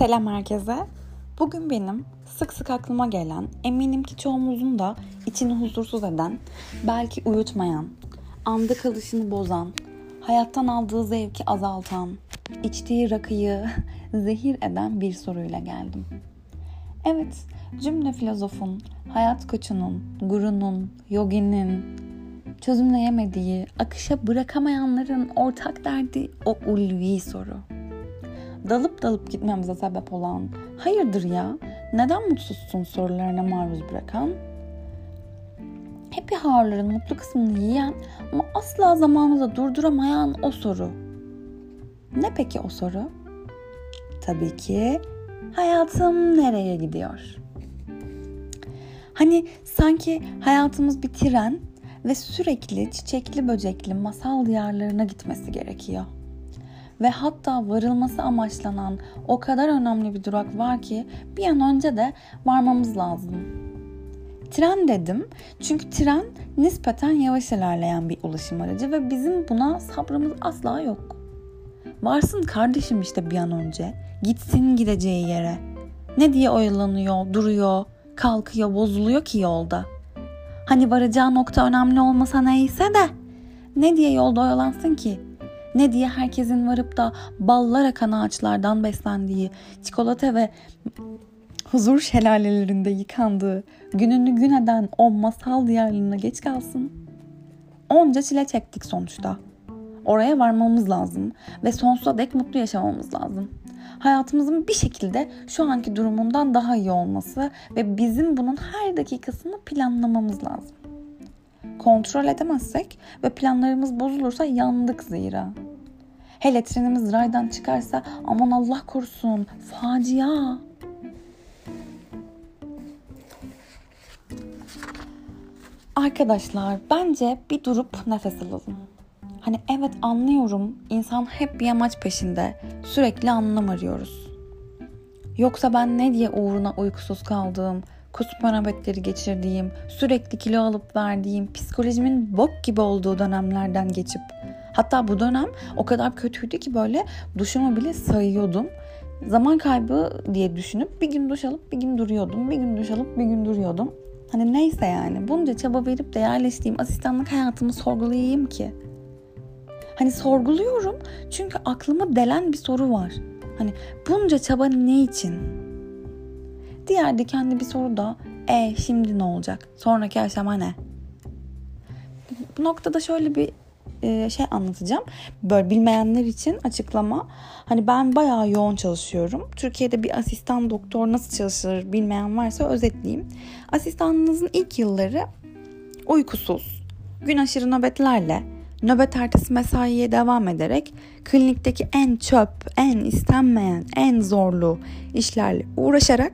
Selam herkese. Bugün benim sık sık aklıma gelen, eminim ki çoğumuzun da içini huzursuz eden, belki uyutmayan, anda kalışını bozan, hayattan aldığı zevki azaltan, içtiği rakıyı zehir eden bir soruyla geldim. Evet, cümle filozofun, hayat koçunun, gurunun, yoginin, çözümleyemediği, akışa bırakamayanların ortak derdi o ulvi soru dalıp dalıp gitmemize sebep olan hayırdır ya neden mutsuzsun sorularına maruz bırakan Happy Hour'ların mutlu kısmını yiyen ama asla zamanı da durduramayan o soru. Ne peki o soru? Tabii ki hayatım nereye gidiyor? Hani sanki hayatımız bir tren ve sürekli çiçekli böcekli masal diyarlarına gitmesi gerekiyor ve hatta varılması amaçlanan o kadar önemli bir durak var ki bir an önce de varmamız lazım. Tren dedim çünkü tren nispeten yavaş ilerleyen bir ulaşım aracı ve bizim buna sabrımız asla yok. Varsın kardeşim işte bir an önce. Gitsin gideceği yere. Ne diye oyalanıyor, duruyor, kalkıyor, bozuluyor ki yolda. Hani varacağı nokta önemli olmasa neyse de ne diye yolda oyalansın ki? Ne diye herkesin varıp da ballar akan ağaçlardan beslendiği, çikolata ve huzur şelalelerinde yıkandığı, gününü gün eden o masal diyarlığına geç kalsın. Onca çile çektik sonuçta. Oraya varmamız lazım ve sonsuza dek mutlu yaşamamız lazım. Hayatımızın bir şekilde şu anki durumundan daha iyi olması ve bizim bunun her dakikasını planlamamız lazım kontrol edemezsek ve planlarımız bozulursa yandık zira. Hele trenimiz raydan çıkarsa aman Allah korusun facia. Arkadaşlar bence bir durup nefes alalım. Hani evet anlıyorum insan hep bir amaç peşinde sürekli anlam arıyoruz. Yoksa ben ne diye uğruna uykusuz kaldığım, kusma nöbetleri geçirdiğim, sürekli kilo alıp verdiğim, psikolojimin bok gibi olduğu dönemlerden geçip hatta bu dönem o kadar kötüydü ki böyle duşumu bile sayıyordum. Zaman kaybı diye düşünüp bir gün duş alıp bir gün duruyordum. Bir gün duş alıp bir gün duruyordum. Hani neyse yani bunca çaba verip de yerleştiğim asistanlık hayatımı sorgulayayım ki. Hani sorguluyorum çünkü aklıma delen bir soru var. Hani bunca çaba ne için? Diğer dikenli bir soru da e şimdi ne olacak? Sonraki aşama ne? Bu noktada şöyle bir e, şey anlatacağım. Böyle bilmeyenler için açıklama. Hani ben bayağı yoğun çalışıyorum. Türkiye'de bir asistan doktor nasıl çalışır bilmeyen varsa özetleyeyim. Asistanınızın ilk yılları uykusuz, gün aşırı nöbetlerle, nöbet ertesi mesaiye devam ederek klinikteki en çöp, en istenmeyen, en zorlu işlerle uğraşarak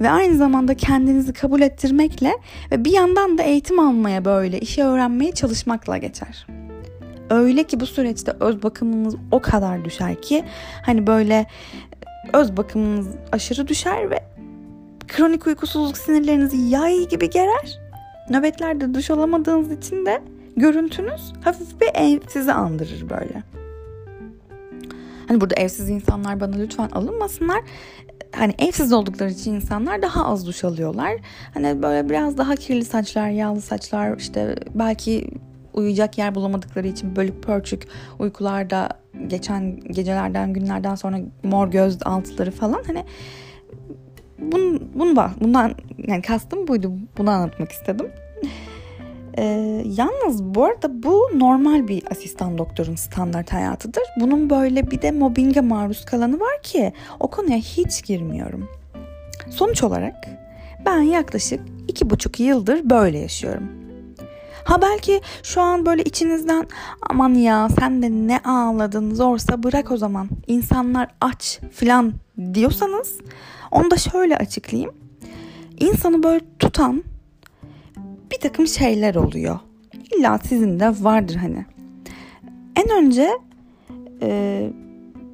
ve aynı zamanda kendinizi kabul ettirmekle ve bir yandan da eğitim almaya böyle işi öğrenmeye çalışmakla geçer. Öyle ki bu süreçte öz bakımınız o kadar düşer ki hani böyle öz bakımınız aşırı düşer ve kronik uykusuzluk sinirlerinizi yay gibi gerer. Nöbetlerde duş alamadığınız için de görüntünüz hafif bir ev sizi andırır böyle. Hani burada evsiz insanlar bana lütfen alınmasınlar hani evsiz oldukları için insanlar daha az duş alıyorlar. Hani böyle biraz daha kirli saçlar, yağlı saçlar işte belki uyuyacak yer bulamadıkları için bölük pörçük uykularda geçen gecelerden günlerden sonra mor göz altları falan hani bunu, bunu bundan yani kastım buydu bunu anlatmak istedim. Ee, yalnız bu arada bu normal bir asistan doktorun standart hayatıdır. Bunun böyle bir de mobbinge maruz kalanı var ki o konuya hiç girmiyorum. Sonuç olarak ben yaklaşık iki buçuk yıldır böyle yaşıyorum. Ha belki şu an böyle içinizden aman ya sen de ne ağladın zorsa bırak o zaman insanlar aç filan diyorsanız onu da şöyle açıklayayım. İnsanı böyle tutan bir takım şeyler oluyor. İlla sizin de vardır hani. En önce e,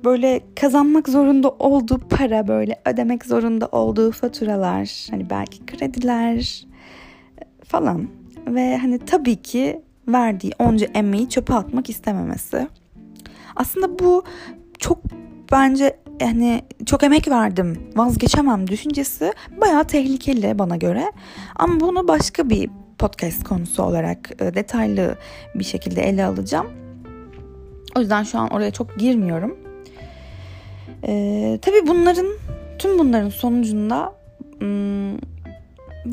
böyle kazanmak zorunda olduğu para böyle ödemek zorunda olduğu faturalar hani belki krediler falan ve hani tabii ki verdiği onca emeği çöpe atmak istememesi. Aslında bu çok bence yani çok emek verdim vazgeçemem düşüncesi bayağı tehlikeli bana göre. Ama bunu başka bir podcast konusu olarak e, detaylı bir şekilde ele alacağım. O yüzden şu an oraya çok girmiyorum. Ee, tabii bunların tüm bunların sonucunda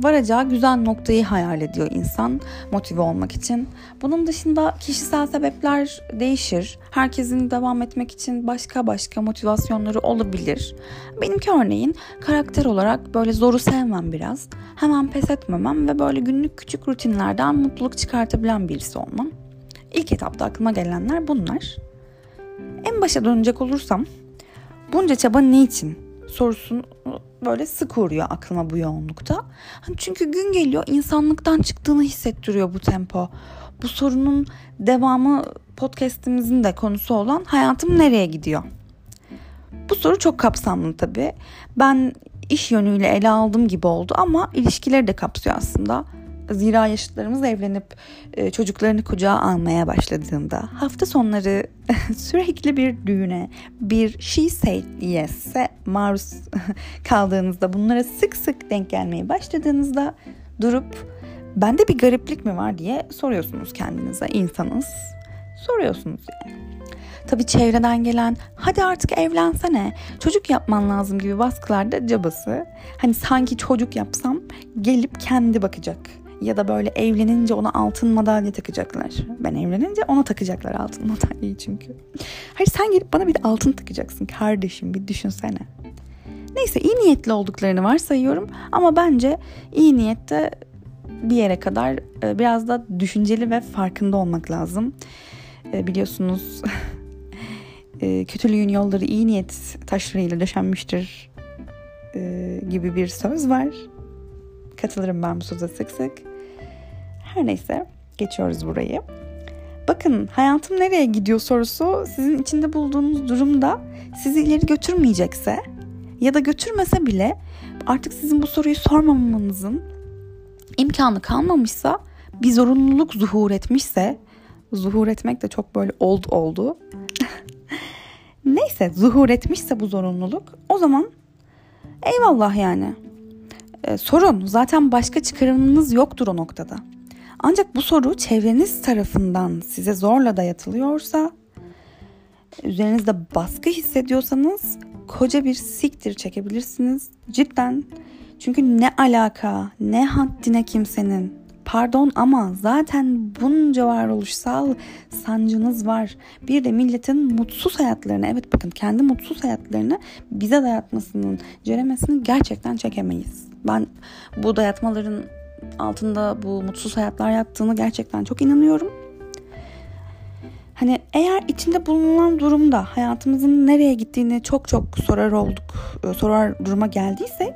varacağı güzel noktayı hayal ediyor insan motive olmak için. Bunun dışında kişisel sebepler değişir. Herkesin devam etmek için başka başka motivasyonları olabilir. Benimki örneğin karakter olarak böyle zoru sevmem biraz. Hemen pes etmemem ve böyle günlük küçük rutinlerden mutluluk çıkartabilen birisi olmam. İlk etapta aklıma gelenler bunlar. En başa dönecek olursam bunca çaba ne için sorusunu böyle sık uğruyor aklıma bu yoğunlukta. Hani çünkü gün geliyor insanlıktan çıktığını hissettiriyor bu tempo. Bu sorunun devamı podcast'imizin de konusu olan hayatım nereye gidiyor? Bu soru çok kapsamlı tabii. Ben iş yönüyle ele aldım gibi oldu ama ilişkileri de kapsıyor aslında. Zira yaşıtlarımız evlenip e, çocuklarını kucağa almaya başladığında hafta sonları sürekli bir düğüne, bir she said yes'e maruz kaldığınızda bunlara sık sık denk gelmeye başladığınızda durup bende bir gariplik mi var diye soruyorsunuz kendinize insanız. Soruyorsunuz yani. Tabii çevreden gelen hadi artık evlensene çocuk yapman lazım gibi baskılarda cabası. Hani sanki çocuk yapsam gelip kendi bakacak ya da böyle evlenince ona altın madalya takacaklar. Ben evlenince ona takacaklar altın madalyayı çünkü. Hayır sen gelip bana bir de altın takacaksın kardeşim bir düşünsene. Neyse iyi niyetli olduklarını varsayıyorum ama bence iyi niyette bir yere kadar e, biraz da düşünceli ve farkında olmak lazım. E, biliyorsunuz e, kötülüğün yolları iyi niyet taşlarıyla döşenmiştir gibi bir söz var. Katılırım ben bu söze sık sık. Her neyse geçiyoruz burayı. Bakın hayatım nereye gidiyor sorusu sizin içinde bulduğunuz durumda sizi ileri götürmeyecekse ya da götürmese bile artık sizin bu soruyu sormamanızın imkanı kalmamışsa bir zorunluluk zuhur etmişse zuhur etmek de çok böyle old oldu. Neyse zuhur etmişse bu zorunluluk o zaman eyvallah yani. Ee, sorun zaten başka çıkarımınız yoktur o noktada. Ancak bu soru çevreniz tarafından size zorla dayatılıyorsa, üzerinizde baskı hissediyorsanız koca bir siktir çekebilirsiniz. Cidden. Çünkü ne alaka, ne haddine kimsenin. Pardon ama zaten bunca varoluşsal sancınız var. Bir de milletin mutsuz hayatlarını, evet bakın kendi mutsuz hayatlarını bize dayatmasının ceremesini gerçekten çekemeyiz. Ben bu dayatmaların altında bu mutsuz hayatlar yattığını gerçekten çok inanıyorum. Hani eğer içinde bulunan durumda hayatımızın nereye gittiğini çok çok sorar olduk, e, sorar duruma geldiysek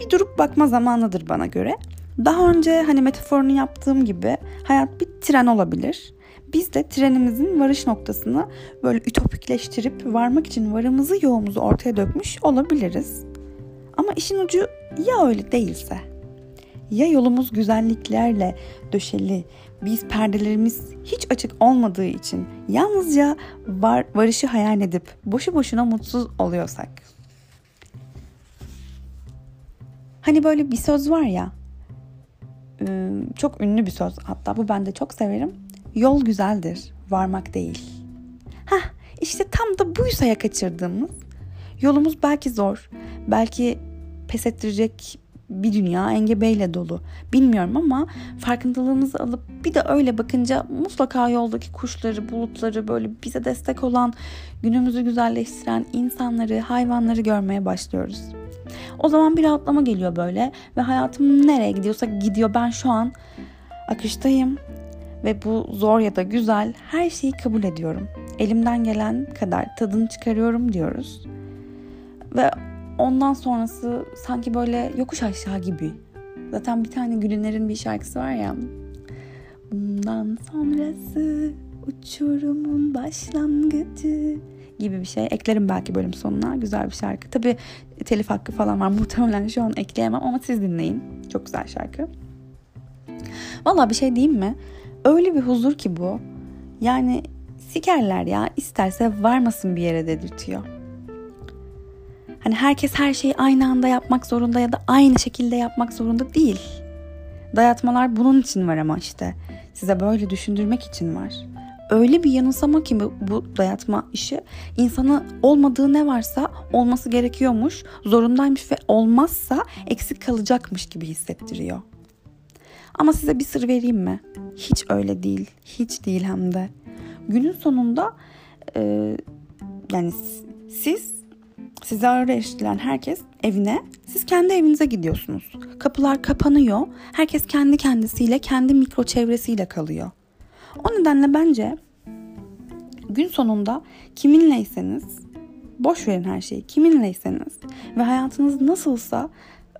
bir durup bakma zamanıdır bana göre. Daha önce hani metaforunu yaptığım gibi hayat bir tren olabilir. Biz de trenimizin varış noktasını böyle ütopikleştirip varmak için varımızı yoğumuzu ortaya dökmüş olabiliriz. Ama işin ucu ya öyle değilse? Ya yolumuz güzelliklerle döşeli, biz perdelerimiz hiç açık olmadığı için yalnızca var, varışı hayal edip boşu boşuna mutsuz oluyorsak. Hani böyle bir söz var ya, ıı, çok ünlü bir söz hatta bu ben de çok severim. Yol güzeldir, varmak değil. Hah işte tam da buysa ya kaçırdığımız. Yolumuz belki zor, belki pes ettirecek bir dünya engebeyle dolu. Bilmiyorum ama farkındalığınızı alıp bir de öyle bakınca mutlaka yoldaki kuşları, bulutları böyle bize destek olan, günümüzü güzelleştiren insanları, hayvanları görmeye başlıyoruz. O zaman bir rahatlama geliyor böyle ve hayatım nereye gidiyorsa gidiyor. Ben şu an akıştayım ve bu zor ya da güzel her şeyi kabul ediyorum. Elimden gelen kadar tadını çıkarıyorum diyoruz. Ve ondan sonrası sanki böyle yokuş aşağı gibi. Zaten bir tane Gülüner'in bir şarkısı var ya. Bundan sonrası uçurumun başlangıcı gibi bir şey. Eklerim belki bölüm sonuna. Güzel bir şarkı. Tabi telif hakkı falan var. Muhtemelen şu an ekleyemem ama siz dinleyin. Çok güzel şarkı. Valla bir şey diyeyim mi? Öyle bir huzur ki bu. Yani sikerler ya isterse varmasın bir yere dedirtiyor. Hani herkes her şeyi aynı anda yapmak zorunda ya da aynı şekilde yapmak zorunda değil. Dayatmalar bunun için var ama işte. Size böyle düşündürmek için var. Öyle bir yanılsama ki bu, dayatma işi insanı olmadığı ne varsa olması gerekiyormuş, zorundaymış ve olmazsa eksik kalacakmış gibi hissettiriyor. Ama size bir sır vereyim mi? Hiç öyle değil. Hiç değil hem de. Günün sonunda e, yani siz size ağır eleştirilen herkes evine, siz kendi evinize gidiyorsunuz. Kapılar kapanıyor. Herkes kendi kendisiyle, kendi mikro çevresiyle kalıyor. O nedenle bence gün sonunda kiminleyseniz boş verin her şeyi. Kiminleyseniz ve hayatınız nasılsa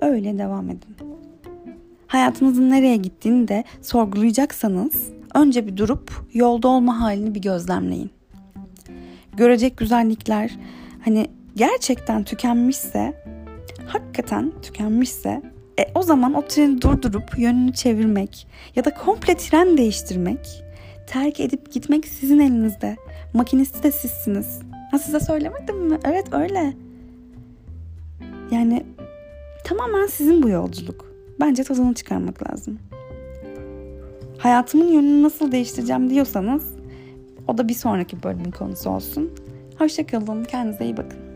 öyle devam edin. Hayatınızın nereye gittiğini de sorgulayacaksanız önce bir durup yolda olma halini bir gözlemleyin. Görecek güzellikler hani gerçekten tükenmişse, hakikaten tükenmişse e, o zaman o treni durdurup yönünü çevirmek ya da komple tren değiştirmek, terk edip gitmek sizin elinizde. Makinisti de sizsiniz. Ha size söylemedim mi? Evet öyle. Yani tamamen sizin bu yolculuk. Bence tadını çıkarmak lazım. Hayatımın yönünü nasıl değiştireceğim diyorsanız o da bir sonraki bölümün konusu olsun. Hoşçakalın. Kendinize iyi bakın.